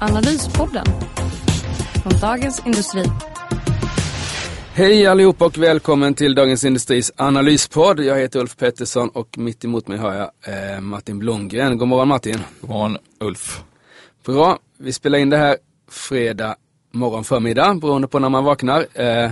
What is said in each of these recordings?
Analyspodden från Dagens Industri. Hej allihop och välkommen till Dagens Industris analyspodd. Jag heter Ulf Pettersson och mitt emot mig har jag eh, Martin Blomgren. God morgon Martin. God morgon Ulf. Bra, vi spelar in det här fredag morgon förmiddag beroende på när man vaknar. Eh,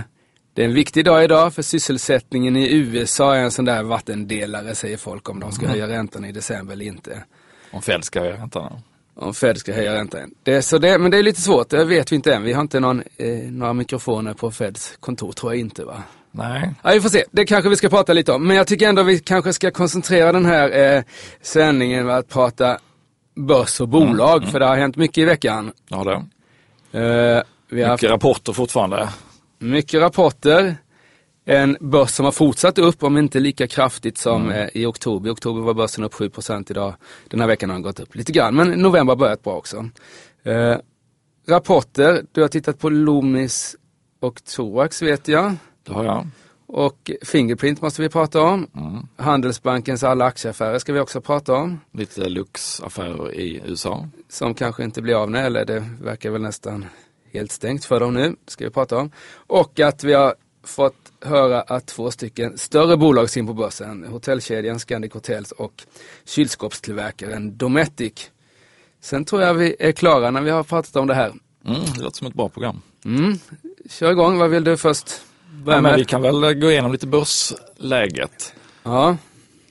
det är en viktig dag idag för sysselsättningen i USA är en sån där vattendelare säger folk om de ska höja räntan i december eller inte. Om Fed ska höja räntan? Om Fed ska höja räntan. Det så det, men det är lite svårt, det vet vi inte än. Vi har inte någon, eh, några mikrofoner på Feds kontor, tror jag inte va? Nej. Ja, vi får se, det kanske vi ska prata lite om. Men jag tycker ändå vi kanske ska koncentrera den här eh, sändningen med att prata börs och bolag, mm, för det har hänt mycket i veckan. Ja, det. Eh, vi har mycket haft rapporter fortfarande. Mycket rapporter. En börs som har fortsatt upp, om inte lika kraftigt som mm. i oktober. I oktober var börsen upp 7% idag. Den här veckan har den gått upp lite grann, men november har börjat bra också. Eh, rapporter, du har tittat på Loomis och Thorax vet jag. Det har jag. Och Fingerprint måste vi prata om. Mm. Handelsbankens alla aktieaffärer ska vi också prata om. Lite Lux-affärer i USA. Som kanske inte blir av nu, eller det verkar väl nästan helt stängt för dem nu. Ska vi prata om. Och att vi har fått höra att två stycken större bolag sin på börsen. Hotellkedjan Scandic Hotels och kylskåpstillverkaren Dometic. Sen tror jag vi är klara när vi har pratat om det här. Mm, det låter som ett bra program. Mm. Kör igång, vad vill du först börja ja, med? Vi kan väl gå igenom lite börsläget. Ja.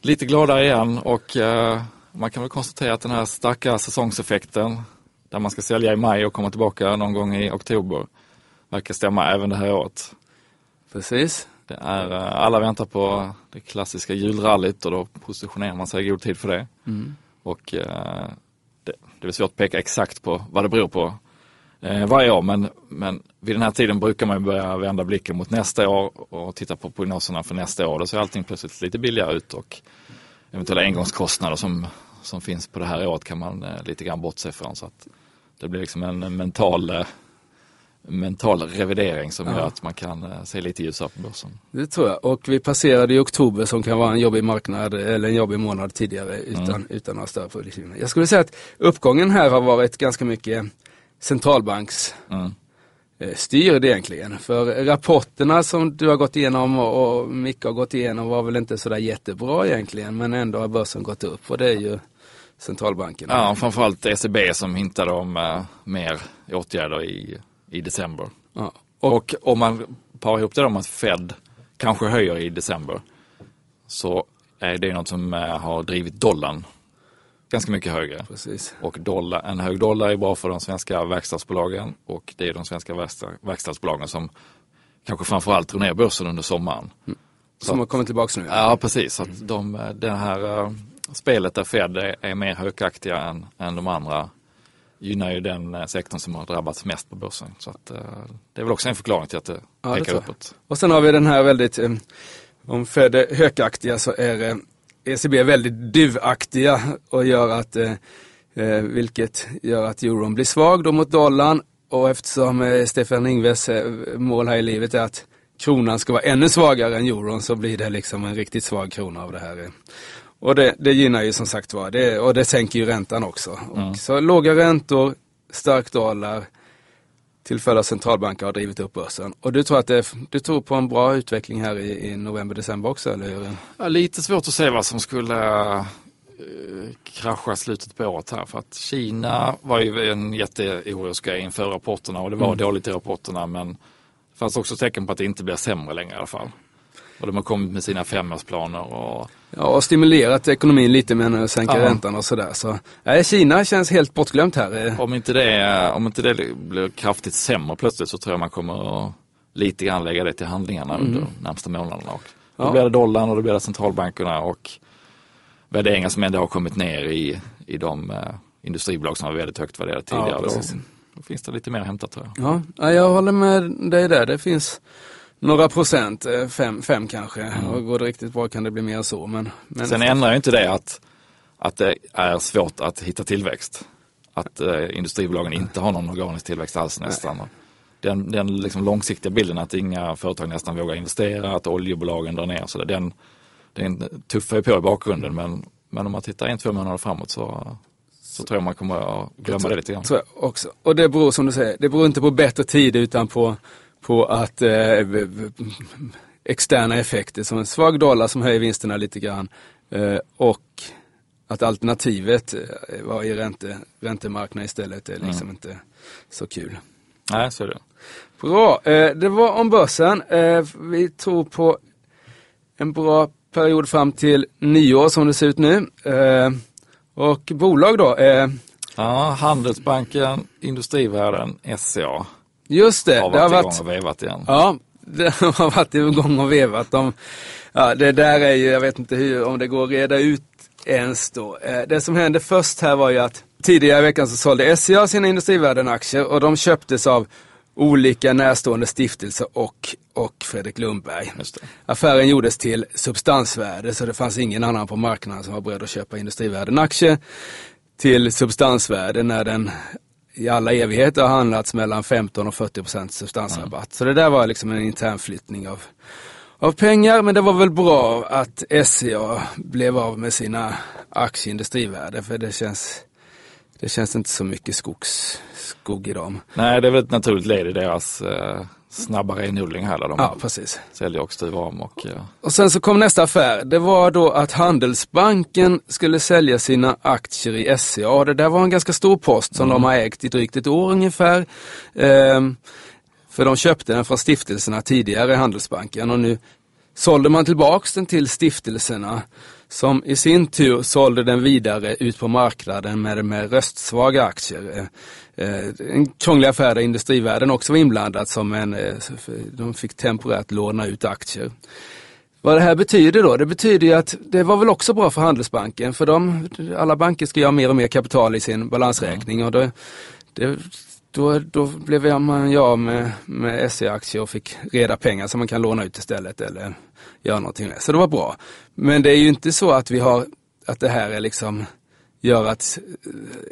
Lite gladare igen och uh, man kan väl konstatera att den här starka säsongseffekten där man ska sälja i maj och komma tillbaka någon gång i oktober verkar stämma även det här året. Precis. Det är, eh, alla väntar på det klassiska julrallyt och då positionerar man sig i god tid för det. Mm. Och eh, det, det är svårt att peka exakt på vad det beror på eh, varje år men, men vid den här tiden brukar man börja vända blicken mot nästa år och titta på prognoserna för nästa år. Då ser allting plötsligt lite billigare ut och eventuella engångskostnader som, som finns på det här året kan man eh, lite grann bortse från. Så att det blir liksom en mental mental revidering som ja. gör att man kan uh, se lite ljusare på börsen. Det tror jag. Och vi passerade i oktober som kan vara en jobbig marknad eller en jobbig månad tidigare utan, mm. utan några större produktioner. Jag skulle säga att uppgången här har varit ganska mycket centralbanks mm. Eh, styrd egentligen. För rapporterna som du har gått igenom och, och Micke har gått igenom var väl inte sådär jättebra egentligen men ändå har börsen gått upp och det är ju centralbankerna. Ja, framförallt ECB som hintade om uh, mer åtgärder i i december. Ja. Och, och, om man parar ihop det då med att Fed kanske höjer i december så är det något som eh, har drivit dollarn ganska mycket högre. Precis. Och dollar, en hög dollar är bra för de svenska verkstadsbolagen och det är de svenska verkstadsbolagen som kanske framförallt drog ner börsen under sommaren. Mm. Som har kommit tillbaka nu? Ja, precis. Så att de, eh, det här uh, spelet där Fed är, är mer högaktiga än, än de andra gynnar ju den eh, sektorn som har drabbats mest på börsen. Så att, eh, det är väl också en förklaring till att det ja, pekar det uppåt. Och sen har vi den här väldigt, eh, om Fed är hökaktiga så är ECB e väldigt duvaktiga och gör att, vilket gör att euron blir svag då mot dollarn. Och eftersom Stefan Ingves mål här i livet är att kronan ska vara ännu svagare än euron så blir det liksom en riktigt svag krona av det här. Och det, det gynnar ju som sagt var, det, och det sänker ju räntan också. Mm. Så låga räntor, stark dollar till följd av centralbanker har drivit upp börsen. Och du tror att det, du tror på en bra utveckling här i, i november, december också, eller hur? Ja, lite svårt att se vad som skulle uh, krascha slutet på året här. För att Kina var ju en jätteorolig inför rapporterna och det var mm. dåligt i rapporterna men det fanns också tecken på att det inte blir sämre längre i alla fall. Och de har kommit med sina femårsplaner. Och... Ja, och stimulerat ekonomin lite med att sänka ja. räntan och sådär. Så, nej, Kina känns helt bortglömt här. Om inte, det, om inte det blir kraftigt sämre plötsligt så tror jag man kommer att lite grann lägga det till handlingarna mm. under de närmsta månaderna. Och då ja. blir det dollarn och då blir det centralbankerna och värderingar som ändå har kommit ner i, i de uh, industribolag som var väldigt högt värderade tidigare. Ja, finns det lite mer att hämta tror jag. Ja, ja, jag håller med dig där. Det finns några procent, eh, fem, fem kanske. Mm. Och går det riktigt bra kan det bli mer så. Men, men Sen ändrar ju inte det att, att det är svårt att hitta tillväxt. Att eh, industribolagen inte har någon organisk tillväxt alls nästan. Den, den liksom långsiktiga bilden att inga företag nästan vågar investera, att oljebolagen drar ner. Så det- den, den tuffar ju på i bakgrunden men, men om man tittar en, två månader framåt så, så tror jag man kommer att glömma det lite grann. tror jag också. Och det beror som du säger, det beror inte på bättre tid utan på, på att eh, externa effekter som en svag dollar som höjer vinsterna lite grann eh, och att alternativet eh, var i ränte, räntemarknaden istället är liksom inte så kul. Nej, så är det. Bra, eh, det var om börsen. Eh, vi tror på en bra period fram till nyår som det ser ut nu. Och bolag då? Ja, Handelsbanken, Industrivärden, SCA just det, har det har varit igång och vevat igen. Ja, det har varit igång och vevat. De, ja, det där är ju, jag vet inte hur, om det går att reda ut ens då. Eh, Det som hände först här var ju att tidigare i veckan så sålde SCA sina Industrivärden-aktier och de köptes av olika närstående stiftelser och, och Fredrik Lundberg. Affären gjordes till substansvärde så det fanns ingen annan på marknaden som var beredd att köpa Industrivärden-aktier till substansvärde när den i alla evigheter har handlats mellan 15 och 40 procent substansrabatt. Så det där var liksom en internflyttning av, av pengar men det var väl bra att SCA blev av med sina Industrivärde för det känns, det känns inte så mycket skogs, skog i dem. Nej, det är väl ett naturligt led i deras eh, snabba renodling här. Där de Ja, precis. säljer och styr om och eh, Och sen så kom nästa affär. Det var då att Handelsbanken skulle sälja sina aktier i SCA. Det där var en ganska stor post som de har ägt i drygt ett år ungefär. Ehm, för de köpte den från stiftelserna tidigare, Handelsbanken. Och nu sålde man tillbaks den till stiftelserna som i sin tur sålde den vidare ut på marknaden med, med röstsvaga aktier. Eh, eh, En krånglig affär där Industrivärden också var inblandad som en, eh, de fick temporärt låna ut aktier. Vad det här betyder då? Det betyder ju att det var väl också bra för Handelsbanken för de, alla banker ska ju ha mer och mer kapital i sin balansräkning och då, det, då, då blev man ju av med, med SE-aktier och fick reda pengar som man kan låna ut istället eller göra någonting med. Så det var bra. Men det är ju inte så att vi har, att det här är liksom gör att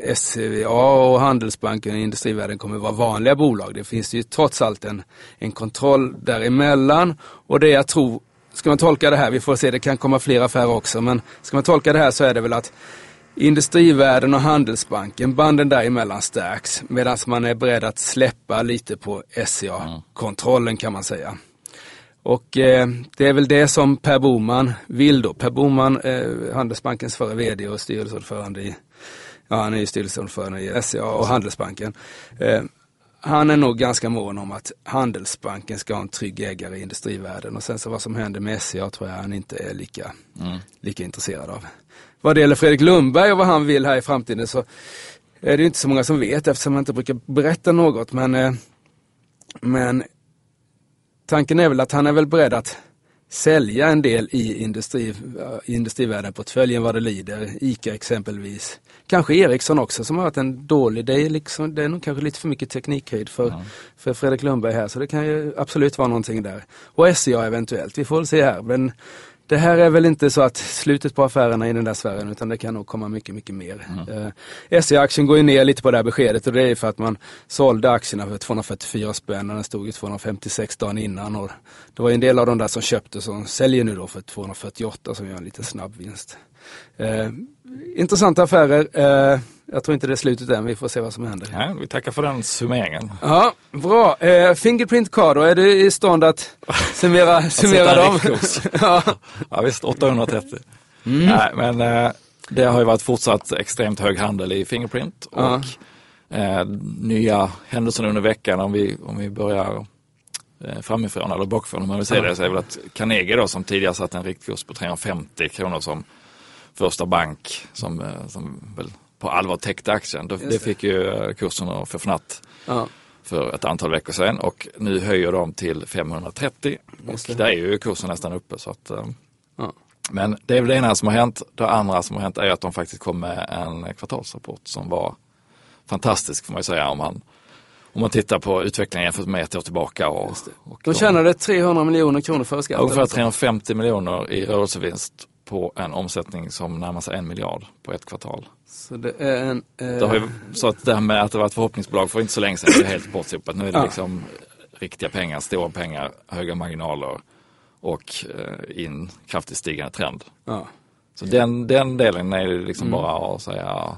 eh, SCA och Handelsbanken och Industrivärden kommer vara vanliga bolag. Det finns ju trots allt en, en kontroll däremellan och det jag tror, ska man tolka det här, vi får se, det kan komma fler affärer också, men ska man tolka det här så är det väl att Industrivärden och Handelsbanken, banden däremellan stärks medan man är beredd att släppa lite på SCA-kontrollen kan man säga. Och eh, det är väl det som Per Boman vill då. Per Boman, eh, Handelsbankens förre VD och styrelseordförande i, ja han är ju styrelseordförande i SCA och Handelsbanken. Eh, han är nog ganska mån om att Handelsbanken ska ha en trygg ägare i industrivärlden och sen så vad som händer med SCA tror jag han inte är lika, lika intresserad av. Vad det gäller Fredrik Lundberg och vad han vill här i framtiden så är det ju inte så många som vet eftersom man inte brukar berätta något men, eh, men tanken är väl att han är väl beredd att sälja en del i industri, i industrivärden-portföljen vad det lider. ICA exempelvis. Kanske Ericsson också som har varit en dålig, det är, liksom, det är nog kanske lite för mycket teknikhöjd för, för Fredrik Lundberg här så det kan ju absolut vara någonting där. Och SCA eventuellt, vi får väl se här. Men det här är väl inte så att slutet på affärerna i den där sfären utan det kan nog komma mycket, mycket mer. Eh, SE-aktien går ju ner lite på det här beskedet och det är för att man sålde aktierna för 244 spänn och den stod i 256 dagen innan. Och det var ju en del av de där som köpte som säljer nu då för 248 som gör en lite snabb vinst. Eh, intressanta affärer. Eh, jag tror inte det är slutet än, vi får se vad som händer. ja, vi tackar för den summeringen. Ja, bra. Eh, Fingerprint Card då, är du i stånd att summera, summera dem? ja. Ja visst, 830. Nej, men eh, det har ju varit fortsatt extremt hög handel i Fingerprint och Ja. eh, nya händelser under veckan om vi, om vi börjar eh, framifrån eller bakifrån om man vill säga det så är väl att Carnegie då som tidigare satt en riktkurs på 350 kronor som första bank som, eh, som väl på allvar täckte aktien. Då, det fick ju eh, kursen att förfnatt Ja. för ett antal veckor sedan och nu höjer de till 530 och där är ju kursen nästan uppe. Så att, eh, Ja. Men det är väl det ena som har hänt. Det andra som har hänt är att de faktiskt kom med en kvartalsrapport som var fantastisk får man ju säga om man Om man tittar på utvecklingen jämfört med ett år tillbaka. Och, och de tjänade 300 miljoner kronor före skatt. Ungefär 350 miljoner i rörelsevinst på en omsättning som närmar sig en miljard på ett kvartal. Så det är en... Eh... Det har ju, så att det här med att det var ett förhoppningsbolag för inte så länge sedan det är helt bortsopat. Nu är det ja. liksom riktiga pengar, stora pengar, höga marginaler och eh, in kraftigt stigande trend. Ja. Så den, den delen är liksom mm. bara att säga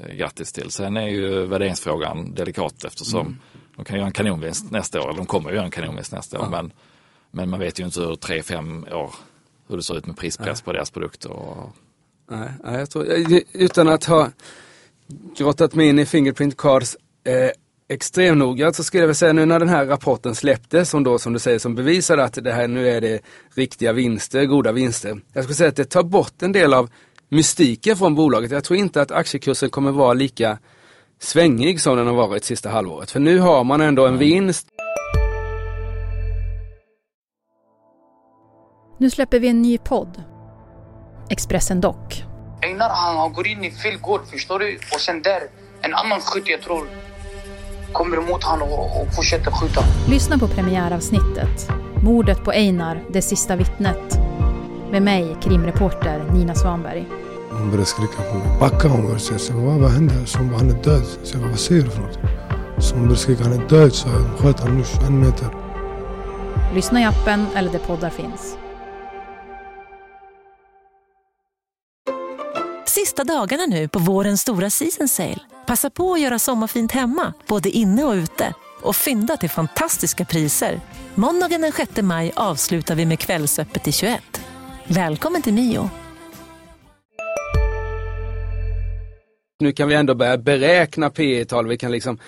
eh, grattis till. Sen är ju värderingsfrågan delikat eftersom mm. de kan göra en kanonvinst nästa år, eller de kommer göra en kanonvinst nästa år. Men, men man vet ju inte hur tre, fem år hur det ser ut med prispress på deras produkter. Och... Nej, jag tror, utan att ha grottat mig in i Fingerprint Cards eh, extremnoggrant så skulle jag väl säga nu när den här rapporten släpptes som då som du säger som bevisade att det här nu är det riktiga vinster, goda vinster. Jag skulle säga att det tar bort en del av mystiken från bolaget. Jag tror inte att aktiekursen kommer vara lika svängig som den har varit sista halvåret. För nu har man ändå en vinst. Nu släpper vi en ny podd. Expressen Dock. Einar han går in i fel gård förstår du och sen där en annan skytt jag tror kommer emot honom och, och fortsätter skjuta. Lyssna på premiäravsnittet. Mordet på Einar, det sista vittnet. Med mig, krimreporter Nina Svanberg. Hon började skrika på mig. Backa hon började säga. Så vad, vad hände? Så han är död. Så vad säger du för något? Så hon började skrika, han är död. Så jag sköt honom nu 21 meter. Lyssna i appen eller där poddar finns. Sista dagarna nu på vårens stora season sale. Passa på att göra sommarfint hemma, både inne och ute. Och fynda till fantastiska priser. Måndagen den 6 maj avslutar vi med Kvällsöppet i 21. Välkommen till Mio. Nu kan vi ändå börja beräkna P tal Vi kan liksom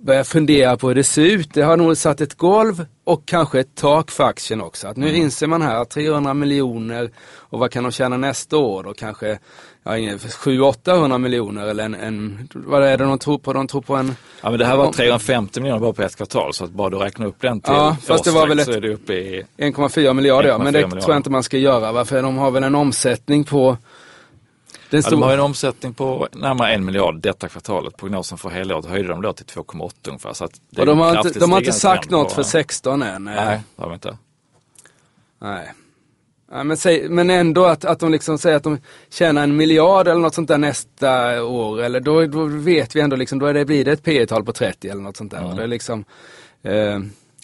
börja fundera på hur det ser ut. Det har nog satt ett golv och kanske ett tak för aktien också. Att nu mm. inser man här att 300 miljoner och vad kan de tjäna nästa år? Och kanske ja, 700-800 miljoner eller en, en, vad är det de tror på? De tror på en... Ja men det här var 350 miljoner bara på ett kvartal så att bara du räknar upp den till ja, fast det var väl ett, så är det uppe i 1,4 miljarder ja, men det miljarder. tror jag inte man ska göra. Varför de har väl en omsättning på den ja, de har en omsättning på närmare en miljard detta kvartalet. Prognosen för helåret höjde de då till 2,8 ungefär. Så och de har, inte, de har inte sagt något för 16 än? Nej, det har de inte. Nej. Ja, men, säg, men ändå att, att de liksom säger att de tjänar en miljard eller något sånt där nästa år. Eller då, då vet vi ändå liksom, då är det, blir det ett P tal på 30 eller något sånt där. Mm. Det är liksom, eh...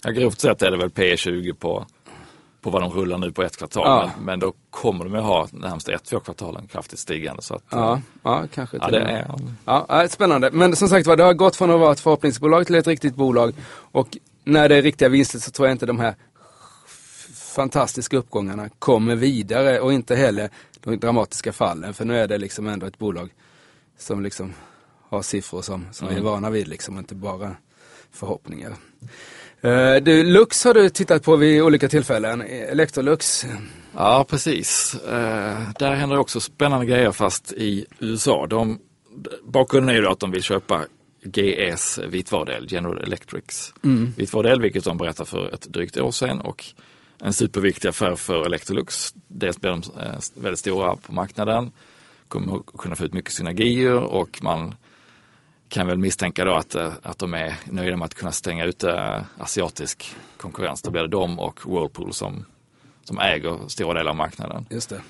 ja, grovt sett är det väl P 20 på, på vad de rullar nu på ett kvartal. Ja. Men, men, då kommer de ju ha närmast ett, två kvartalen kraftigt stigande. Så att, ja, ja, kanske ja, det är, ja, spännande. Men som sagt var, det har gått från att vara ett förhoppningsbolag till ett riktigt bolag. Och när det är riktiga vinster så tror jag inte de här fantastiska uppgångarna kommer vidare och inte heller de dramatiska fallen. För nu är det liksom ändå ett bolag som liksom har siffror som, som mm. vi är vana vid liksom, inte bara förhoppningar. Uh, du, Lux har du tittat på vid olika tillfällen, Electrolux. Ja, precis. Uh, där händer också spännande grejer fast i USA. De, bakgrunden är ju att de vill köpa GS vitvarudel, General Electrics mm. vitvarudel, vilket de berättade för ett drygt år sedan. Och en superviktig affär för Electrolux. Dels blir de eh, väldigt stora på marknaden, kommer att kunna få ut mycket synergier och man kan väl misstänka då att, eh, att de är nöjda med att kunna stänga ute eh, asiatisk konkurrens. Då blir det de och Whirlpool som, som äger stora delar av marknaden. Just det.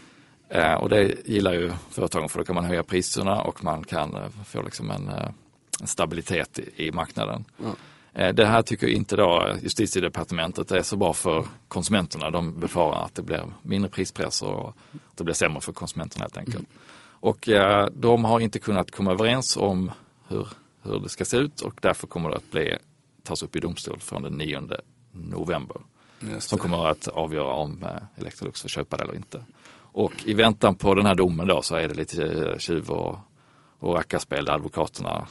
Eh, och det gillar ju företagen för då kan man höja priserna och man kan få liksom en, en stabilitet i, i marknaden. Mm. Eh, det här tycker inte då justitiedepartementet är så bra för konsumenterna. De befarar att det blir mindre prispress och att det blir sämre för konsumenterna helt enkelt. Mm. Och eh, de har inte kunnat komma överens om hur, hur det ska se ut och därför kommer det att bli, tas upp i domstol från den 9 november. Som kommer att avgöra om eh, Electrolux får köpa det eller inte. Och i väntan på den här domen då så är det lite tjuv och, och rackarspel där advokaterna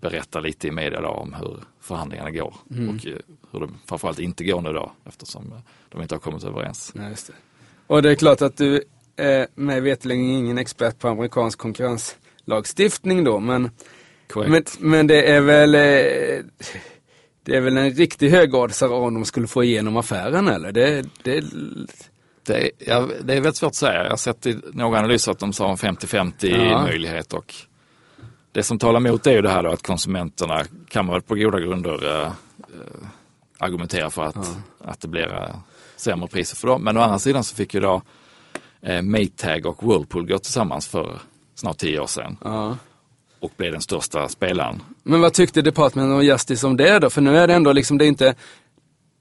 berättar lite i media om hur förhandlingarna går mm. och eh, hur de framförallt inte går nu då eftersom eh, de inte har kommit överens. Ja, det. Och det är klart att du är med veterligen ingen expert på amerikansk konkurrenslagstiftning då men, men, men, det är väl eh, det är väl en riktig högoddsare om de skulle få igenom affären eller? Det, det... Det, ja, det är väldigt svårt att säga. Jag har sett i några analyser att de sa en 50-50 ja. möjlighet och det som talar emot är ju det här då att konsumenterna kan man väl på goda grunder eh, argumentera för att, att det blir eh, sämre priser för dem. Men å andra sidan så fick ju då eh, Maytag och Whirlpool gå tillsammans för snart tio år sedan. Ja. Och blev den största spelaren. Men vad tyckte Department of Justice om det då? För nu är det ändå liksom, det är inte,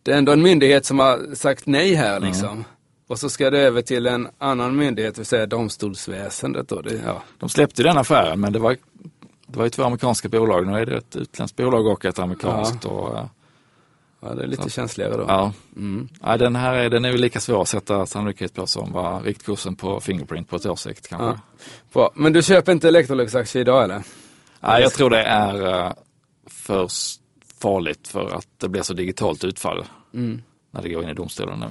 det är ändå en myndighet som har sagt nej här liksom. Och så ska det över till en annan myndighet, det vill säga domstolsväsendet då. Det, ja. De släppte den affären men det var, det var ju två amerikanska bolag. Nu är det ett utländskt bolag och ett amerikanskt. Och, eh, ja, det är lite känsligare då. ja. Ja, den här är, den är ju lika svår att sätta sannolikhet på som var riktkursen på Fingerprint på ett års sikt kanske. Ja. Bra. Men du köper inte Electrolux-aktier idag eller? Nej, jag tror det är eh, för farligt för att det blir så digitalt utfall när det går in i domstolen nu.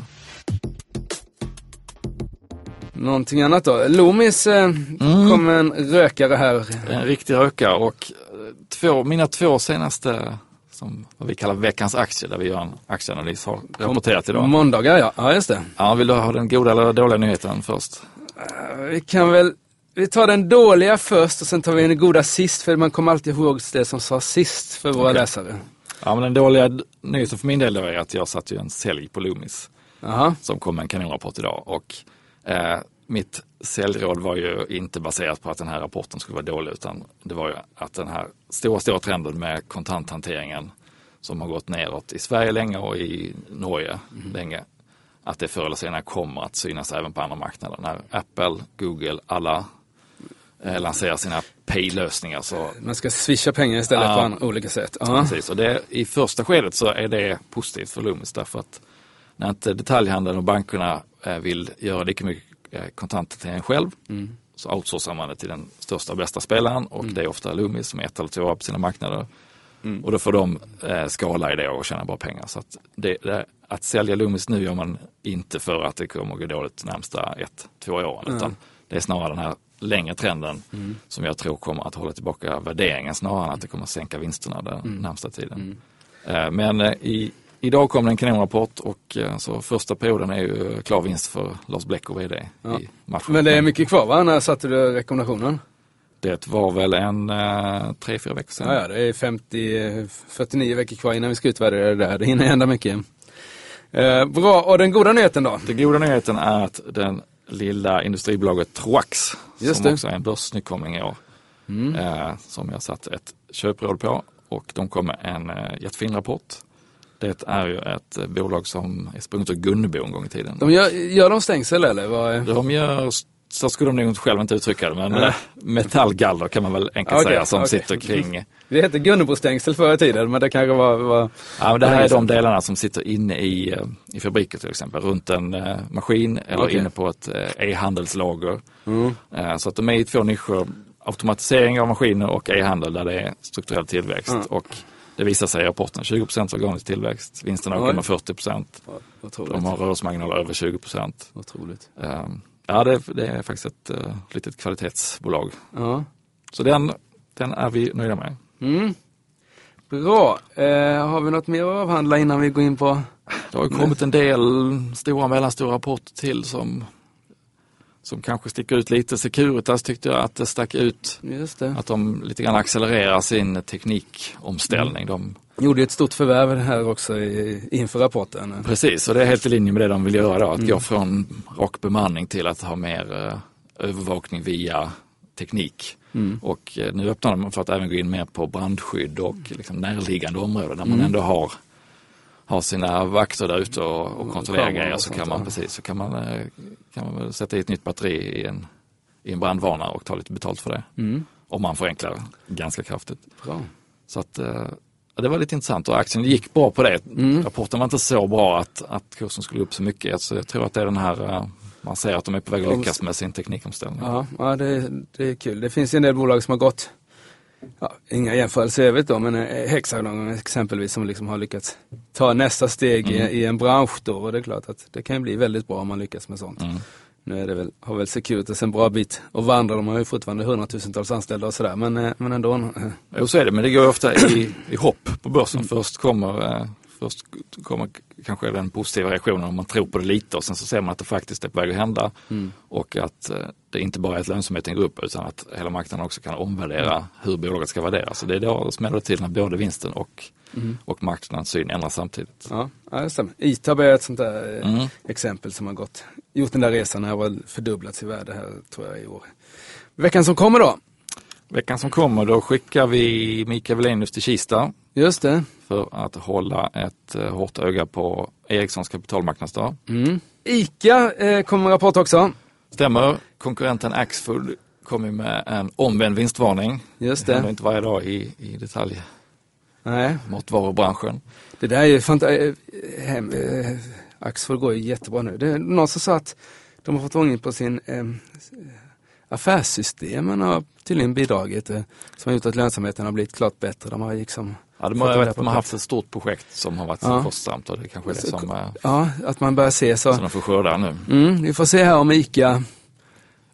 Någonting annat då? Loomis eh, kom med en rökare här. En riktig rökare och eh, två, mina två senaste, som vad vi kallar veckans aktier, där vi gör en aktieanalys, har rapporterat idag. Måndagar ja, ja just det. Ja, vill du ha den goda eller dåliga nyheten först? Vi kan väl, vi tar den dåliga först och sen tar vi den goda sist, för man kommer alltid ihåg det som sa sist för våra Okej. läsare. Ja, men den dåliga nyheten för min del är att jag satte ju en sälj på Loomis Jaha, som kom med en kanonrapport idag och eh, mitt säljråd var ju inte baserat på att den här rapporten skulle vara dålig utan det var ju att den här stora, stora trenden med kontanthanteringen som har gått neråt i Sverige länge och i Norge länge, att det förr eller senare kommer att synas även på andra marknader. När Apple, Google, alla eh, lanserar sina pay-lösningar så man ska swisha pengar istället Ja. på olika sätt. Ja. Precis, och det, i första skedet så är det positivt för Loomis därför att när inte detaljhandeln och bankerna eh, vill göra lika mycket eh, kontanthantering själv så outsourcar man det till den största och bästa spelaren och det är ofta Loomis som är ett eller två på sina marknader. Och då får de eh, skala i det och tjäna bra pengar. Så att, det, det, att sälja Loomis nu gör man inte för att det kommer att gå dåligt närmsta ett, två åren. Utan det är snarare den här längre trenden som jag tror kommer att hålla tillbaka värderingen snarare än att det kommer att sänka vinsterna den närmsta tiden. Eh, Men eh, i, idag kom det en kanonrapport och eh, så första perioden är ju klar vinst för Lars Bleck och VD i matchen. Men det är mycket kvar va? När satte du rekommendationen? Det var väl en eh, tre, fyra veckor sedan. Ja, ja, det är 50, 49 veckor kvar innan vi ska utvärdera det där. Det hinner hända mycket. Eh, bra, och den goda nyheten då? Den goda nyheten är att den lilla industribolaget Troax, Just som det. också är en börsnykomling i år, eh, som jag satt ett köpråd på och de kom med en eh, jättefin rapport. Det är ju ett eh, bolag som är sprunget ur Gunnebo en gång i tiden. De gör, gör de stängsel eller? Vad. De gör, så skulle de nog själv inte uttrycka det, men eh, metallgaller kan man väl enkelt Okej, säga som okej. sitter kring. Det hette Gunnebostängsel förr i tiden, men det kanske var... var... Ja, men det här är de delarna som sitter inne i, eh, i fabriker till exempel, runt en eh, maskin eller Okej. inne på ett eh, e-handelslager. Eh, så att de är i två nischer, automatisering av maskiner och e-handel där det är strukturell tillväxt. Och det visar sig i rapporten, 20% organisk tillväxt, vinsterna ökar med 40 Otroligt. De har rörelsemarginaler över 20 Otroligt. Ja, det, det är faktiskt ett uh, litet kvalitetsbolag. Ja. Så den, den är vi nöjda med. Mm. Bra. Eh, har vi något mer att avhandla innan vi går in på... Det har kommit en del stora och mellanstora rapporter till som, som kanske sticker ut lite. Securitas tyckte jag att det stack ut. Det. Att de lite grann accelererar sin teknikomställning. De, Gjorde ett stort förvärv här också i, inför rapporten. precis, och det är helt i linje med det de vill göra då. Att gå från rak bemanning till att ha mer eh, övervakning via teknik. Och eh, nu öppnar de för att även gå in mer på brandskydd och liksom närliggande områden där man ändå har har sina vakter där ute och, och kontrollerar kameror och grejer så kan man, precis, så kan man, eh, kan man sätta i ett nytt batteri i en, i en brandvarnare och ta lite betalt för det. Om man förenklar ganska kraftigt. Bra. Så att eh, ja, det var lite intressant och aktien gick bra på det. Rapporten var inte så bra att, att kursen skulle upp så mycket. Så jag tror att det är den här, eh, man ser att de är på väg att lyckas med sin teknikomställning. Ja, ja det, det är kul. Det finns ju en del bolag som har gått, ja, inga jämförelser i övrigt då, men eh, Hexagon exempelvis som liksom har lyckats ta nästa steg i, i en bransch då och det är klart att det kan bli väldigt bra om man lyckas med sånt. Nu är det väl, har väl Securitas en bra bit att vandra, de har ju fortfarande hundratusentals anställda och sådär, men, eh, men ändå. eh, Jo, så är det, men det går ju ofta i, i hopp på börsen. Först kommer eh, först kommer kanske den positiva reaktionen om man tror på det lite och sen så ser man att det faktiskt är på väg att hända. Mm. Och att eh, det inte bara är ett lönsamhet i en grupp utan att hela marknaden också kan omvärdera hur bolaget ska värderas. Så det är då smäller det till när både vinsten och, Mm. och marknadens syn ändras samtidigt. Ja, ja, det stämmer. ITAB är ett sånt där eh, Mm. exempel som har gått, gjort den där resan och fördubblats i värde här tror jag i år. Veckan som kommer då? Veckan som kommer då skickar vi Mikael Wilenius till Kista Just det. för att hålla ett eh, hårt öga på Ericssons kapitalmarknadsdag. Mm. ICA eh, kommer rapport också. Stämmer. Konkurrenten Axfood kom ju med en omvänd vinstvarning. Just Det händer det. inte varje dag i, i detalj Nej, matvarubranschen. det där är ju fantastiskt. Eh, Axfood går ju jättebra nu. Det är någon som sa att de har fått ordning på sin eh, affärssystemen har tydligen bidragit eh, som har gjort att lönsamheten har blivit klart bättre. De har liksom Ja, de har, reda vet, de har haft ett stort projekt som har varit Ja. kostsamt och det kanske är det som, eh, Ja, att man börjar se så. som de får skörda nu. Mm, vi får se här om ICA,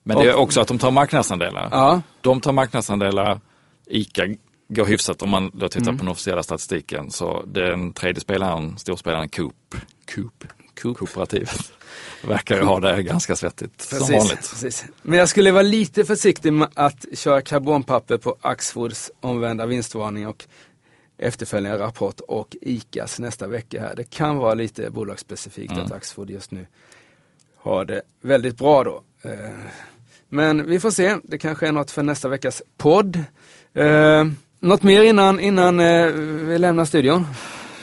Men det är också att de tar marknadsandelar. ja, De tar marknadsandelar, ICA går hyfsat om man då tittar Mm. på den officiella statistiken. Så den tredje spelaren, storspelaren Coop, Coop, Coop. kooperativet, verkar ju ha det ganska svettigt som precis, vanligt. precis. Men jag skulle vara lite försiktig med att köra karbonpapper på Axfoods omvända vinstvarning och efterföljande rapport och ICAs nästa vecka här. Det kan vara lite bolagsspecifikt Mm. att Axfood just nu har det väldigt bra då. Eh, Men vi får se, det kanske är något för nästa veckas podd. Eh, Något mer innan, innan eh, vi lämnar studion?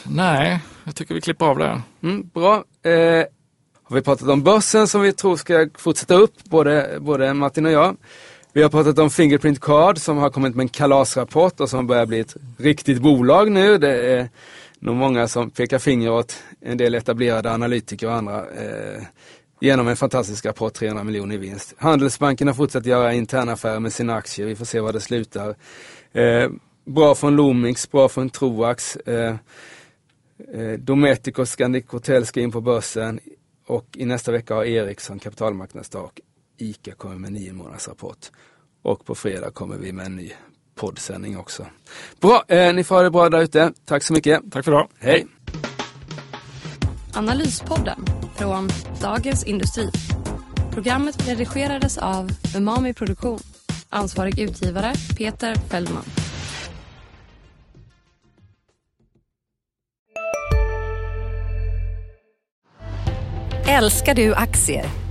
Nej, jag tycker vi klipper av där. Mm, bra. Har vi pratat om börsen som vi tror ska fortsätta upp, både, både Martin och jag. Vi har pratat om Fingerprint Card som har kommit med en kalasrapport och som börjar bli ett riktigt bolag nu. Det är nog många som pekar finger åt en del etablerade analytiker och andra eh, genom en fantastisk rapport, 300 miljoner i vinst. Handelsbanken har fortsatt göra interna affärer med sina aktier, vi får se var det slutar. Eh, bra från Lomix, bra från Troax. Eh, Eh, Dometic och Scandic Hotel ska in på börsen och i nästa vecka har Ericsson kapitalmarknadsdag ICA kommer med nio månaders rapport. Och på fredag kommer vi med en ny poddsändning också. Bra, eh, ni får ha det bra där ute. Tack så mycket. Tack för idag. Hej! Analyspodden från Dagens Industri. Programmet redigerades av Umami Produktion. Ansvarig utgivare Peter Fellman. Älskar du aktier?